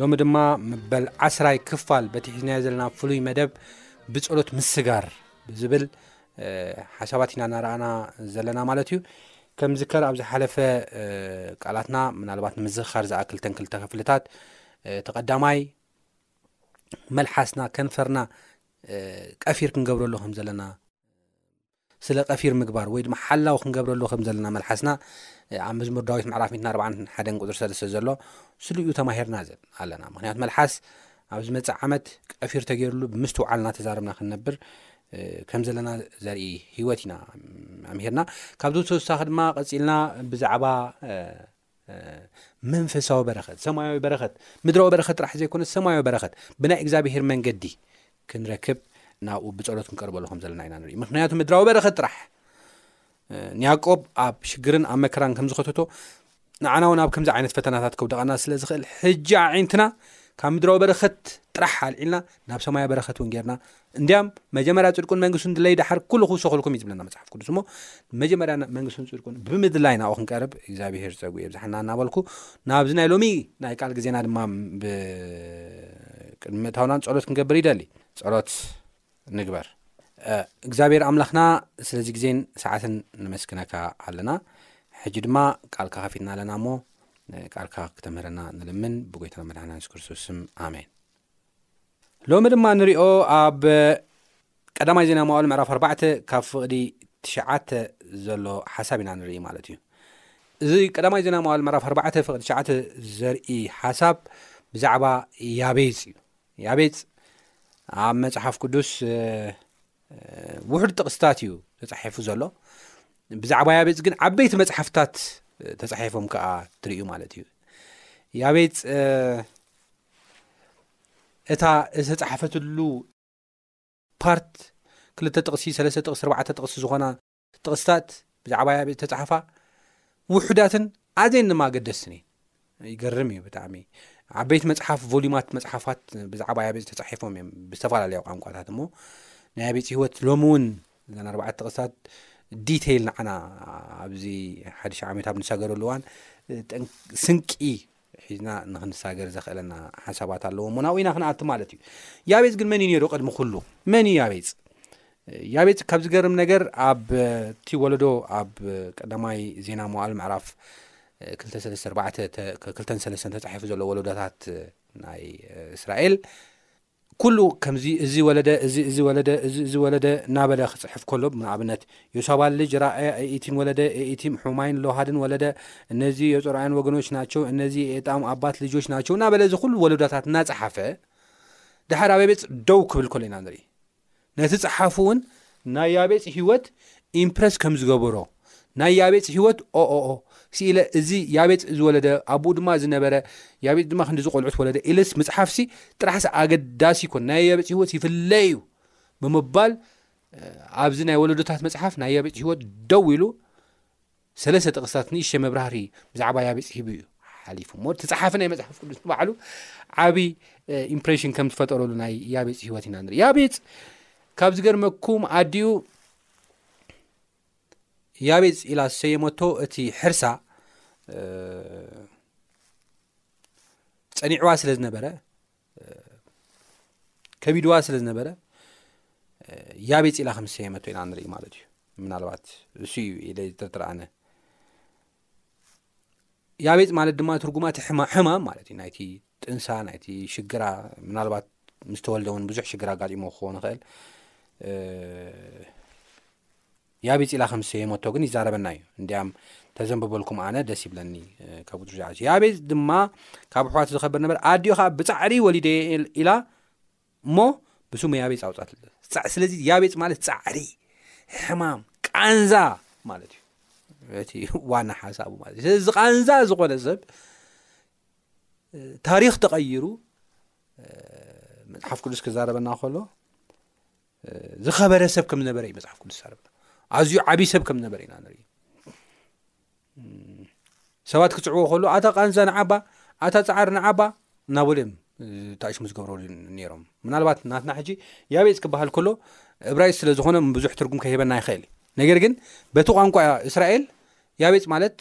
ሎሚ ድማ መበል ዓስራይ ክፋል በቲ ሒዝናዮ ዘለና ፍሉይ መደብ ብጸሎት ምስጋር ብዝብል ሓሳባት ኢና ናረኣና ዘለና ማለት እዩ ከም ዝከር ኣብ ዝሓለፈ ቃላትና ምናልባት ንምዝኽኻር ዝኣክል ተንክልተ ክፍልታት ተቐዳማይ መልሓስና ከንፈርና ቀፊር ክንገብረሉ ከም ዘለና ስለ ቀፊር ምግባር ወይ ድማ ሓላው ክንገብረሉ ከም ዘለና መልሓስና ኣብ መዝሙር ዳዊት ምዕራፍ ሚትን ኣርባዓን ሓደን ቁፅሪ ሰለስተ ዘሎ ስሉዩ ተማሂርና ዘ- ኣለና ምክንያቱ መልሓስ ኣብ ዝመፅእ ዓመት ቀፊር ተገይርሉ ብምስትውዓል እናተዛረብና ክንነብር እ፣ ከም ዘለና ዘርኢ ህይወት ኢና ም፣ ኣምሂርና ካብዚ ተወሳኺ ድማ ቀፂልና ብዛዕባ እ፣ መንፈሳዊ በረኸት ሰማያዊ በረኸት ምድራዊ በረኸት ጥራሕ ዘይኮነ ሰማያዊ በረኸት ብናይ እግዚኣብሄር መንገዲ ክንረክብ ናብኡ ብፀሎት ክንቀርበሉ ከም ዘለና ኢና ንርኢ ምክንያቱ ምድራዊ በረኸት ጥራሕ ንያቆብ ኣብ ሽግርን ኣብ መከራን ከም ዝኸተቶ ንዓና እውን ኣብ ከምዚ ዓይነት ፈተናታት ከውደቓና ስለ ዝኽእል ሕጂ ኣዒንትና ካብ ምድራዊ በረኸት ጥራሕ ኣልዒልና ናብ ሰማያ በረኸት እውን ጌርና እንዲያም መጀመርያ ፅድቁን መንግስቱን ድለይ ዳሓር ኩሉ ክውሰኸልኩም እዩ ዝብለና መፅሓፍ ቅዱስ እሞ መጀመርያ መንግስቱን ፅድቁን ብምድላይ ናብኡ ክንቀርብ እግዚኣብሄር ፀጉ የብዛሓና እናበልኩ ናብዚ ናይ ሎሚ ናይ ቃል ግዜና ድማ ብቅድሚ ምእታውናን ፀሎት ክንገብር ይደሊ ፀሎት ንግበር እግዚኣብሄር ኣምላኽና ስለዚ ግዜን ሰዓትን ንመስግነካ ኣለና ሕጂ ድማ ቃልካ ከፊትና ኣለና እሞ ቃልካ ክተምህረና ንልምን ብጎይታና መድሓና ንስ ክርስቶስ ስም ኣሜን ሎሚ ድማ ንሪኦ ኣብ ቀዳማይ ዜና መዋዕል ምዕራፍ ኣርባዕተ ካብ ፍቕዲ ትሽዓተ ዘሎ ሓሳብ ኢና ንርኢ ማለት እዩ እዚ ቀዳማይ ዜና መዋዕል ምዕራፍ ኣርባዕተ ፍቕዲ ትሽዓተ ዘርኢ ሓሳብ ብዛዕባ ያቤፅ እዩ ያቤፅ ኣብ መፅሓፍ ቅዱስ ውሕድ ጥቕስታት እዩ ተፃሒፉ ዘሎ ብዛዕባ ያቤፅ ግን ዓበይቲ መፅሓፍታት ተፃሒፎም ከዓ ትርእዩ ማለት እዩ ያቤፅ እታ ዝተጻሕፈትሉ ፓርት ክልተ ጥቕሲ ሰለስተ ጥቕሲ ኣርባዕተ ጥቕሲ ዝኾና ጥቕስታት ብዛዕባ ያቤጽ ዝተጻሕፋ ውሑዳትን ኣዘየን ድማ ኣገደስትን እየን ይገርም እዩ ብጣዕሚ ዓበይቲ መፅሓፍ ቮሊማት መፅሓፋት ብዛዕባ ያቤጽ ተጻሒፎም እዮም ብዝተፈላለዩ ቋንቋታት እሞ ናይ ያቤጽ ህይወት ሎሚ እውን እዘን ኣርባዕተ ጥቕስታት ዲተይል ንዓና ኣብዚ ሓድሽ ዓመት ኣብ ንሳገረሉ እዋን ስንቂ ሒዝና ንኽንሳገር ዘኽእለና ሓሳባት ኣለዎ እሞ ናብኡ ኢና ክንኣቲ ማለት እዩ ያቤፅ ግን መን እዩ ነይሩ ቅድሚ ኩሉ መን እዩ ያቤፅ ያቤፅ ካብ ዝገርም ነገር ኣብ እቲ ወለዶ ኣብ ቀዳማይ ዜና መዋል ምዕራፍ ክልተ ሰለስተ ኣርባዕተ ክልተን ሰለስተን ተፃሒፉ ዘሎ ወለዶታት ናይ እስራኤል ኩሉ ከምዚ እዚ ወለደ እዚ እዚ ወለደ እዚ እዚ ወለደ ናበለ ክጽሕፍ ከሎ ብ ንኣብነት ዮሳባል ልጅ ራእያ ኤኢቲን ወለደ ኤኢቲም ሑማይን ሎሃድን ወለደ እነዚ የጾርኣያን ወገኖች ናቸው እነዚ የኤጣም ኣባት ልጆች ናቸው ናበለ እዚ ኩሉ ወሎዳታት እናጸሓፈ ደሓር ኣበይ ቤጽ ደው ክብል ከሎ ኢና ንርኢ ነቲ ጸሓፍውን ናይ ያቤጽ ህይወት ኢምፕረስ ከም ዝገበሮ ናይ ያቤጽ ህይወት ኦኦኦ ሲኢለ እዚ ያቤጽ ዝወለደ ኣቡኡ ድማ ዝነበረ ያቤጽ ድማ ክንድዚ ቆልዑት ወለደ ኢለስ ምጽሓፍሲ ጥራሕሲ ኣገዳሲ ኣይኮን ናይ ያቤጽ ህይወት ይፍለ እዩ ብምባል ኣብዚ ናይ ወለዶታት መጽሓፍ ናይ ያቤጽ ህይወት ደው ኢሉ ሰለስተ ጥቕስታት ንእሽተይ መብራህርሂ ብዛዕባ ያቤጽ ሂቡ እዩ ሓሊፉ እሞ እቲ ጸሓፊ ናይ መጽሓፍ ቅዱስ ንባዕሉ ዓብዪ ኢምፕሬሽን ከም ዝፈጠረሉ ናይ ያቤጽ ህይወት ኢና ንርኢ ያቤጽ ካብ ዝገርመኩም ኣዲኡ ያቤጽ ኢላ ዝሰየመቶ እቲ ሕርሳ ጸኒዕዋ ስለ ዝነበረ ከቢድዋ ስለ ዝነበረ ያቤፅ ኢላ ከም ዝሰየመቶ ኢና ንርኢ ማለት እዩ ምናልባት እሱ እዩ ኢለ ዝጥርጥር ኣነ ያቤፅ ማለት ድማ ትርጉማ እቲ ሕማም ማለት እዩ ናይቲ ጥንሳ ናይቲ ሽግራ ምናልባት ምስ ተወልደ እውን ብዙሕ ሽግር ኣጋጢሞ ክኸውን ይኽእል ያቢጽ ኢላ ከም ዝሰየመቶ ግን ይዛረበና እዩ እንዲያም ተዘንብበልኩም ኣነ ደስ ይብለኒ ካብ ቁፅሪ ሸዓተ ያቤጽ ድማ ካብ ኣሕዋት ዝኸብር ነበር ኣዲኡ ከዓ ብፃዕሪ ወሊደ ኢላ እሞ ብስሙ ያቤጽ ኣውፃት ስለዚ ያቤጽ ማለት ፃዕሪ ሕማም ቃንዛ ማለት እዩ እቲ ዋና ሓሳቡ ማለት እዩ ስለዚ ቃንዛ ዝኾነ ሰብ ታሪክ ተቐይሩ መፅሓፍ ቅዱስ ክዛረበና ከሎ ዝኸበረ ሰብ ከም ዝነበረ እዩ መፅሓፍ ቅዱስ ዛረብና ኣዝዩ ዓብዪ ሰብ ከም ዝነበረ ኢና ንርኢ ሰባት ክፅዕዎ ከሉ ኣታ ቃንዛ ንዓባ ኣታ ፃዓር ንዓባ እናበሉ እዮም ታእሽሙ ዝገብረሉ ነይሮም ምናልባት ናትና ሕጂ ያቤፅ ክበሃል ከሎ እብራይ ስለ ዝኾነ ብዙሕ ትርጉም ከሂበና ይኽእል እዩ ነገር ግን በቲ ቋንቋ እስራኤል ያቤፅ ማለት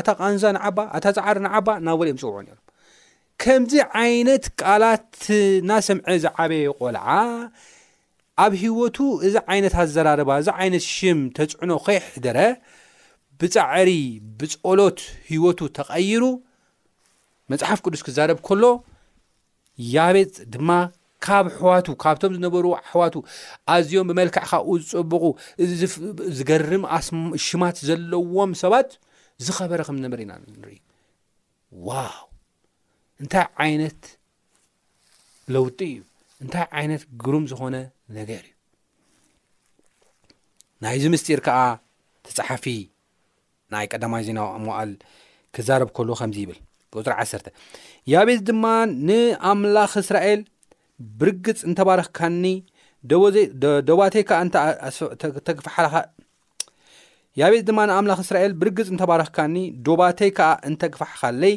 ኣታ ቃንዛ ንዓባ ኣታ ፃዓር ንዓባ እናበሉ እዮም ዝፅውዑ ነይሮም ከምዚ ዓይነት ቃላት እናሰምዐ ዝዓበየ ቆልዓ፣ ኣብ ህይወቱ እዚ ዓይነት ኣዘራርባ፣ እዚ ዓይነት ሽም ተፅዕኖ ከየሕደረ ብፃዕሪ፣ ብፀሎት ህይወቱ ተቐይሩ መፅሓፍ ቅዱስ ክዛረብ ከሎ ያቤፅ ድማ ካብ ኣሕዋቱ ካብቶም ዝነበሩ ኣሕዋቱ ኣዝዮም ብመልክዕ ካብኡ ዝፀብቑ ዝገርም ሽማት ዘለዎም ሰባት ዝኸበረ ከም ዝነበረ ኢና ንርኢ ዋው እንታይ ዓይነት ለውጢ እዩ እንታይ ዓይነት ግሩም ዝኾነ ነገር እዩ ናይዚ ምስጢር ከዓ ተፅሓፊ ናይ ቀዳማይ ዜና መዋኣል ክዛረብ ከሉ ከምዚ ይብል ቁፅሪ ዓሰርተ ያቤት ድማ ንኣምላኽ እስራኤል ብርግፅ እንተባረኽካኒ ደባተይ ከዓ ተግፍሓኻ ያቤጽ ድማ ንኣምላኽ እስራኤል ብርግጽ እንተ ባረኽካኒ ዶባተይ ከኣ እንተ ግፋሕኻለይ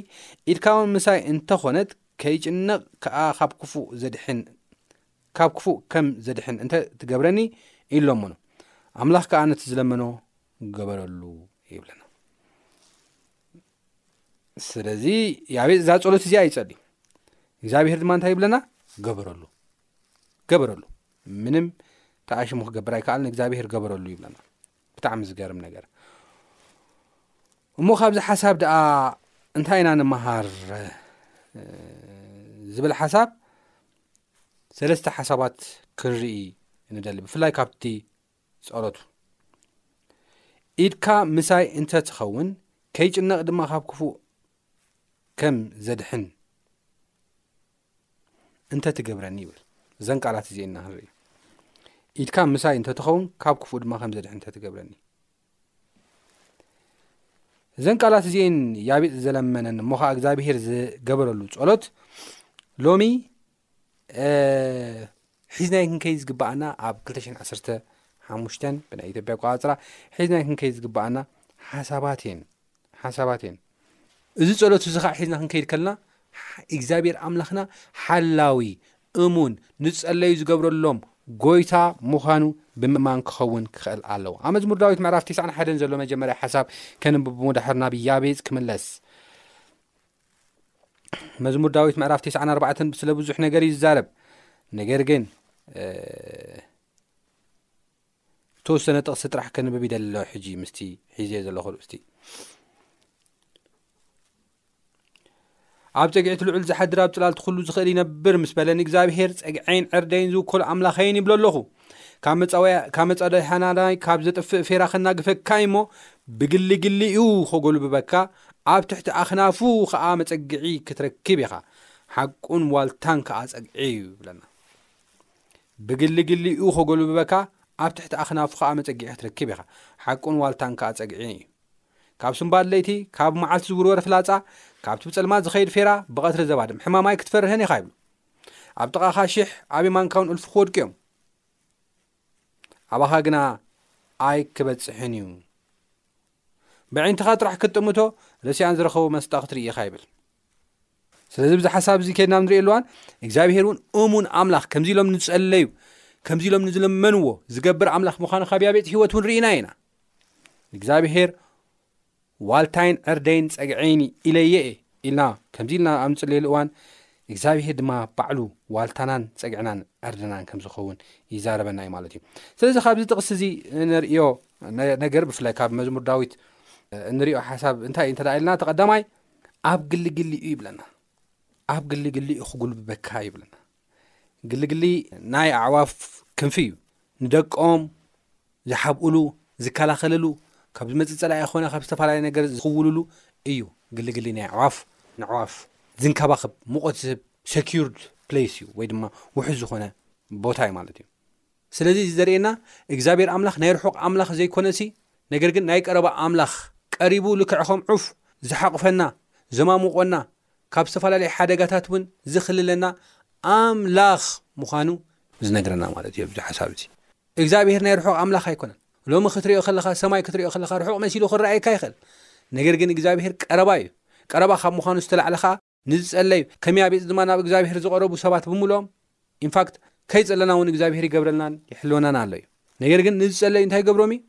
ኢድካውን ምሳይ እንተ ዀነት ከይጭነቕ ከኣ ካብ ክፉእ ዘድሕን ካብ ክፉእ ከም ዘድሕን እንተ ትገብረኒ ኢሉ ለመኖ ኣምላኽ ከኣ ነቲ ዝለመኖ ገበረሉ ይብለና ስለዚ ያቤጽ እዛ ጸሎት እዚኣ ይጸልዩ እግዚኣብሄር ድማ እንታይ ይብለና ገበረሉ ገበረሉ ምንም ተኣሽሙ ክገብር ኣይከኣልን እግዚኣብሄር ገበረሉ ይብለና ብጣዕሚ ዝገርም ነገር እሞ ካብዚ ሓሳብ ደኣ እንታይ ኢና ንምሃር ዝብል ሓሳብ ሰለስተ ሓሳባት ክንርኢ ንደሊ ብፍላይ ካብቲ ጸሎቱ። ኢድካ ምሳይ እንተ ትኸውን፣ ከይጭነቕ ድማ ካብ ክፉእ ከም ዘድሕን እንተ ትገብረኒ ይብል። እዘን ቃላት እዚኤን ኢና ክንርኢ። ኢድካ ምሳይ እንተ ትኸውን፣ ካብ ክፉእ ድማ ከም ዘድሕን እንተ ትገብረኒ እዘን ቃላት እዚኤን ያቤጽ ዘለመነን እሞ ከዓ እግዚኣብሄር ዝገበረሉ ጸሎት ሎሚ ሒዝናይ ክንከይ ዝግብኣና ኣብ 215 ብናይ ኢትዮጵያ ኣቋፅራ ሒዝናይ ክንከይ ዝግብኣና ሓሳባት እየን ሓሳባት እየን እዚ ፀሎት እዚ ከዓ ሒዝና ክንከይድ ከልና እግዚኣብሔር ኣምላኽና ሓላዊ እሙን ንፀለዩ ዝገብረሎም ጎይታ ምዃኑ ብምእማን ክኸውን ክኽእል ኣለዎ ኣብ መዝሙር ዳዊት ምዕራፍ 9 ሓደን ዘሎ መጀመርያ ሓሳብ ከንብብ ምድሕር ናብ ያቤፅ ክምለስ መዝሙር ዳዊት ምዕራፍ ቴስዓን ኣርባዕተን ስለ ብዙሕ ነገር እዩ ዝዛረብ ነገር ግን ተወሰነ ጥቕሲ ጥራሕ ከንብብ ይደሊ ኣለዉ ሕጂ ምስቲ ሒዘ ዘለኹ ርእስቲ ኣብ ፀግዒቲ ልዑል ዝሓድር ኣብ ፅላልቲ ኩሉ ዝኽእል ይነብር ምስ በለ ንእግዚኣብሄር ፀግዐይን ዕርደይን ዝውከሉ ኣምላኸይን ይብሎ ኣለኹ ካብ መፃደሓናዳይ ካብ ዘጥፍእ ፌራ ከናግፈካ እዩሞ ብግሊ ግሊ እዩ ከጎልብበካ ኣብ ትሕቲ ኣኽናፉ ኸኣ መጸግዒ ክትረክብ ኢኻ፣ ሓቁን ዋልታን ከኣ ጸግዒ እዩ ይብለና። ብግሊ ግሊኡ ኸጎልብበካ፣ ኣብ ትሕቲ ኣኽናፉ ኸኣ መጸግዒ ክትረክብ ኢኻ፣ ሓቁን ዋልታን ከኣ ጸግዒ እዩ። ካብ ስንባድ ለይቲ፣ ካብ መዓልቲ ዝውርወር ፍላጻ፣ ካብቲ ብጸልማት ዝኸይድ ፌራ፣ ብቐትሪ ዘባድም ሕማም ኣይክትፈርህን ኢኻ ይብሉ። ኣብ ጥቓኻ ሽሕ፣ ኣብ የማንካውን እልፉ ክወድቁ እዮም፣ ኣባኻ ግና ኣይክበጽሕን እዩ። በዒንትኻ ጥራሕ ክትጥምቶ ርስያን ዝረኸቡ መስጣ ክትርኢ ኢኻ ይብል ስለዚ ብዚ ሓሳብ እዚ ከድናብ ንሪእየሉ ዋን እግዚኣብሄር እውን እሙን ኣምላኽ ከምዚ ኢሎም ንፀለዩ ከምዚ ኢሎም ንዝለመንዎ ዝገብር ኣምላኽ ምዃኑ ካብ ያቤፅ ሂወት እውን ርኢና ኢና እግዚኣብሄር ዋልታይን ዕርደይን ፀግዐይኒ ኢለየ እየ ኢልና ከምዚ ኢልና ኣብ ንጽልየሉ እዋን እግዚኣብሄር ድማ ባዕሉ ዋልታናን ጸግዕናን ዕርድናን ከም ዝኸውን ይዛረበና እዩ ማለት እዩ ስለዚ ካብዚ ጥቕሲ እዚ ንርእዮ ነገር ብፍላይ ካብ መዝሙር ዳዊት እንሪኦ ሓሳብ እንታይ እዩ እንተደኣ ኢልና ተቐዳማይ ኣብ ግልግሊ እዩ ይብለና ኣብ ግልግሊ እዩ ክጉልብበካ ይብለና ግልግሊ ናይ ኣዕዋፍ ክንፊ እዩ ንደቆም ዝሓብኡሉ ዝከላኸልሉ ካብ ዝመፅእ ፀላኢ ኮነ ካብ ዝተፈላለዩ ነገር ዝኽውልሉ እዩ ግልግሊ ናይ ኣዕዋፍ ንኣዕዋፍ ዝንከባኸብ ሙቐት ዝህብ ሰኪርድ ፕሌስ እዩ ወይ ድማ ውሕዝ ዝኾነ ቦታ እዩ ማለት እዩ ስለዚ እዚ ዘርእየና እግዚኣብሔር ኣምላኽ ናይ ርሑቕ ኣምላኽ ዘይኮነ ሲ ነገር ግን ናይ ቀረባ ኣምላኽ ቀሪቡ ልክዕኸም ዑፍ ዝሓቑፈና ዘማሙቖና ካብ ዝተፈላለዩ ሓደጋታት እውን ዝክልለና ኣምላኽ ምዃኑ ዝነግረና ማለት እዩ። ኣብዚ ሓሳብ እዚ እግዚኣብሄር ናይ ርሑቕ ኣምላኽ ኣይኮነን። ሎሚ ክትሪኦ ከለኻ ሰማይ ክትሪኦ ከለኻ ርሑቕ መሲሉ ክረኣየካ ይኽእል። ነገር ግን እግዚኣብሄር ቀረባ እዩ። ቀረባ ካብ ምዃኑ ዝተላዕለ ኸኣ ንዝጸለዩ ከም ያቤጽ ድማ ናብ እግዚኣብሄር ዝቐረቡ ሰባት ብምሉኦም ኢንፋክት ከይጸለና ውን እግዚኣብሄር ይገብረልናን ይሕልወናን ኣሎ እዩ ነገር ግን ንዝጸለዩ እንታይ ይገብሮም እዩ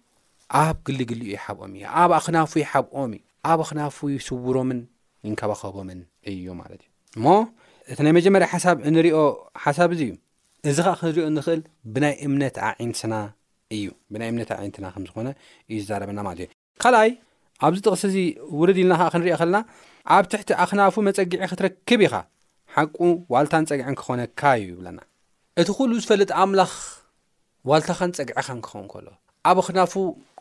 ኣብ ግሊ ግሊኡ ይሓብኦም እዩ ኣብ ኣክናፉ ይሓብኦም እዩ ኣብ ኣክናፉ ይስውሮምን ይንከባኸቦምን እዩ ማለት እዩ እሞ እቲ ናይ መጀመርያ ሓሳብ እንሪኦ ሓሳብ እዚ እዩ እዚ ከዓ ክንሪኦ እንኽእል ብናይ እምነት ኣዒንትና እዩ ብናይ እምነት ኣዒንትና ከምዝኾነ እዩ ዝዛረበና ማለት እዩ ካልኣይ ኣብዚ ጥቕሲ እዚ ውርድ ኢልና ከኣ ክንሪኦ ከለና ኣብ ትሕቲ ኣኽናፉ መጸግዒ ክትረክብ ኢኻ ሓቁ ዋልታን ጸግዕን ክኾነካ እዩ ይብለና። እቲ ኩሉ ዝፈልጥ ኣምላኽ ዋልታኻን ጸግዕኻን ክኸውን ከሎ ኣብ ኣኽናፉ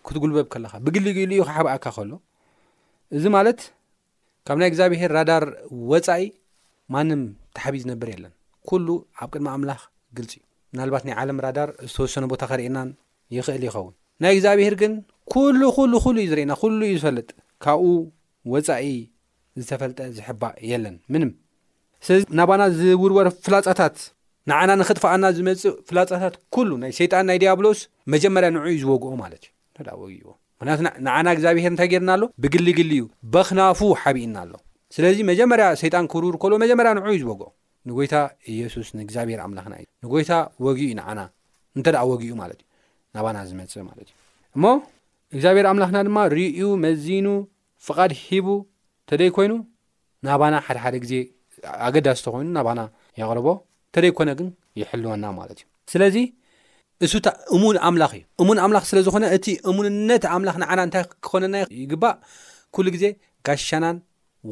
ክትጉልበብ ከለኻ ብግሊጊሉ እዩ ክሓብኣካ ከሎ እዚ ማለት ካብ ናይ እግዚኣብሄር ራዳር ወፃኢ ማንም ተሓቢእ ዝነብር የለን ኩሉ ኣብ ቅድሚ ኣምላኽ ግልፂ እዩ ምናልባት ናይ ዓለም ራዳር ዝተወሰነ ቦታ ከርእናን ይኽእል ይኸውን ናይ እግዚኣብሄር ግን ኩሉ ኩሉ ኩሉ እዩ ዝርእና ኩሉ እዩ ዝፈልጥ ካብኡ ወፃኢ ዝተፈልጠ ዝሕባእ የለን ምንም ስለዚ ናባና ዝውርወር ፍላፃታት ንዓና ንክጥፋኣና ዝመፅእ ፍላፃታት ኩሉ ናይ ሰይጣን ናይ ዲያብሎስ መጀመርያ ንዑ እዩ ዝወግኦ ማለት እዩ ተዳወጊዎ ምክንያቱ ንዓና እግዚኣብሄር እንታይ ጌርና ኣሎ ብግሊ ግሊ እዩ በክናፉ ሓቢእና ኣሎ ስለዚ መጀመርያ ሰይጣን ክውርውር ከሎ መጀመርያ ንዑ እዩ ዝወግኦ ንጎይታ ኢየሱስ ንእግዚኣብሄር ኣምላኽና እዩ ንጎይታ ወጊኡ እዩ ንዓና እንተ ደኣ ወጊኡ ማለት እዩ ናባና ዝመጽእ ማለት እዩ እሞ እግዚኣብሄር ኣምላኽና ድማ ርእዩ መዚኑ ፍቓድ ሂቡ ተደይ ኮይኑ ናባና ሓደ ሓደ ግዜ ኣገዳሲ ተኾይኑ ናባና የቕርቦ ተደይ ኮነ ግን ይሕልወና ማለት እዩ ስለዚ እሱታ እሙን ኣምላኽ እዩ እሙን ኣምላኽ ስለ ዝኾነ እቲ እሙንነት ኣምላኽ ንዓና እንታይ ክኾነና ይግባእ ኩሉ ግዜ ጋሻናን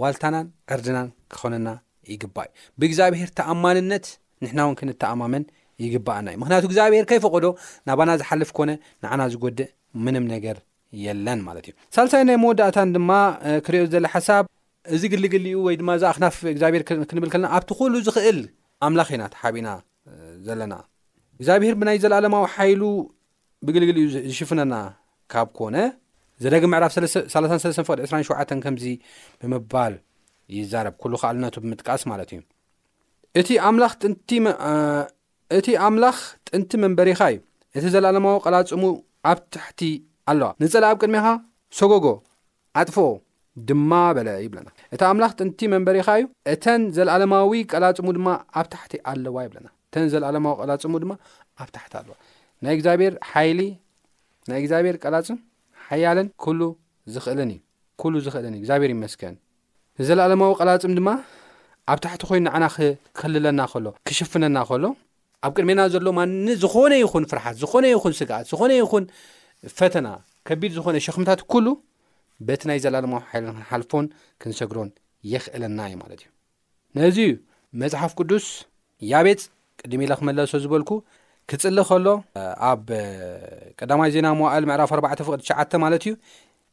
ዋልታናን ዕርድናን ክኾነና ይግባእ እዩ ብእግዚኣብሄር ተኣማንነት ንሕና እውን ክንተኣማመን ይግባኣና እዩ ምክንያቱ እግዚኣብሄር ከይፈቐዶ ናባና ዝሓልፍ ኮነ ንዓና ዝጎድእ ምንም ነገር የለን ማለት እዩ ሳልሳይ ናይ መወዳእታን ድማ ክሪኦ ዝደለ ሓሳብ እዚ ግልግል እዩ ወይ ድማ እዚ ኣክናፍ እግዚኣብሄር ክንብል ከለና ኣብቲ ኩሉ ዝኽእል ኣምላኽ ኢና ተሓቢና ዘለና እግዚኣብሄር ብናይ ዘለኣለማዊ ሓይሉ ብግልግል እዩ ዝሽፍነና ካብ ኮነ ዘደግ ምዕራፍ 33 ፍቅዲ 27 ከምዚ ብምባል ይዛረብ ኩሉ ከኣልነቱ ብምጥቃስ ማለት እዩ እቲ ኣምላኽ ጥንቲ እቲ ኣምላኽ ጥንቲ መንበሪኻ እዩ፣ እቲ ዘለኣለማዊ ቐላጽሙ ኣብ ታሕቲ ኣለዋ። ንጸላኢ ኣብ ቅድሜኻ ሰጎጎ፣ ኣጥፍኦ፣ ድማ በለ ይብለና። እቲ ኣምላኽ ጥንቲ መንበሪኻ እዩ፣ እተን ዘለኣለማዊ ቐላጽሙ ድማ ኣብ ታሕቲ ኣለዋ ይብለና። እተን ዘለኣለማዊ ቐላጽሙ ድማ ኣብ ታሕቲ ኣለዋ። ናይ እግዚኣብሔር ሓይሊ፣ ናይ እግዚኣብሔር ቐላጽም ሓያልን ኩሉ ዝኽእልን እዩ። ኩሉ ዝኽእልን እዩ። እግዚኣብሔር ይመስገን። ንዘለኣለማዊ ቀላጽም ድማ ኣብ ታሕቲ ኮይኑ ንዓና ክኸልለና ከሎ፣ ክሽፍነና ከሎ፣ ኣብ ቅድሜና ዘሎ ማን ዝኾነ ይኹን ፍርሓት፣ ዝኾነ ይኹን ስግኣት፣ ዝኾነ ይኹን ፈተና፣ ከቢድ ዝኾነ ሸኽምታት ኩሉ በቲ ናይ ዘላለማዊ ሓይሊ ክንሓልፎን ክንሰግሮን የኽእለና እዩ ማለት እዩ። ነዚ እዩ መጽሓፍ ቅዱስ ያቤጽ ቅድም ኢለ ክመለሶ ዝበልኩ ክጽሊ ከሎ ኣብ ቀዳማይ ዜና መዋእል ምዕራፍ 4 ፍቅዲ ትሽዓተ ማለት እዩ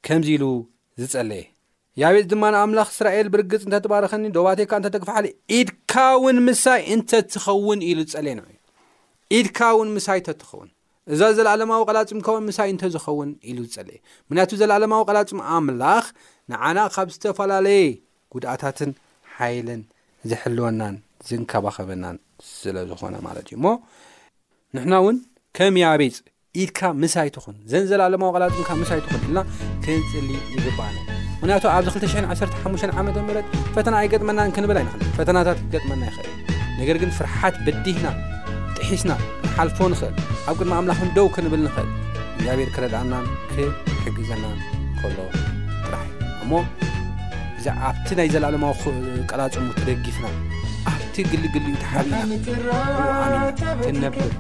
ከምዚ ኢሉ ዝጸለየ። ያቤጽ ድማ ንኣምላኽ እስራኤል ብርግጽ እንተ ትባርኸኒ፣ ዶባተይ ከኣ እንተ ተግፍሓለይ፣ ኢድካ እውን ምሳይ እንተ ትኸውን ኢሉ ዝጸለየ ንዑ እዩ። ኢድካ እውን ምሳይ እንተ ትኸውን፣ እዛ ዘለኣለማዊ ቀላጽም ከውን ምሳይ እንተ ዝኸውን ኢሉ ዝጸለየ። ምክንያቱ ዘለኣለማዊ ቀላጽም ኣምላኽ ንዓና ካብ ዝተፈላለየ ጉድኣታትን ሓይልን ዝሕልወናን ዝንከባኸበናን ስለ ዝኾነ ማለት እዩ እሞ ንሕና እውን ከም ያቤጽ ኢድካ ምሳይ ትኹን ዘንዘላለማዊ ቐላጽምካ ምሳይ ትኹን ኢልና ክንጽሊ ይግባእና ምክንያቱ ኣብዚ 215 ዓመተ ምህረት ፈተና ኣይገጥመናን ክንብል ኣይንኽእል ፈተናታት ክገጥመና ይኽእል ነገር ግን ፍርሓት በዲህና ጥሒስና ክንሓልፎ ንኽእል ኣብ ቅድሚ ኣምላኽን ደው ክንብል ንኽእል እግዚኣብሔር ክረድኣናን ክሕግዘናን ከሎ ጥራሕ እሞ እዚ ኣብቲ ናይ ዘላለማዊ ቀላፅሙ ተደጊፍና ኣብቲ ግልግልኡ ተሓቢና ክንነብር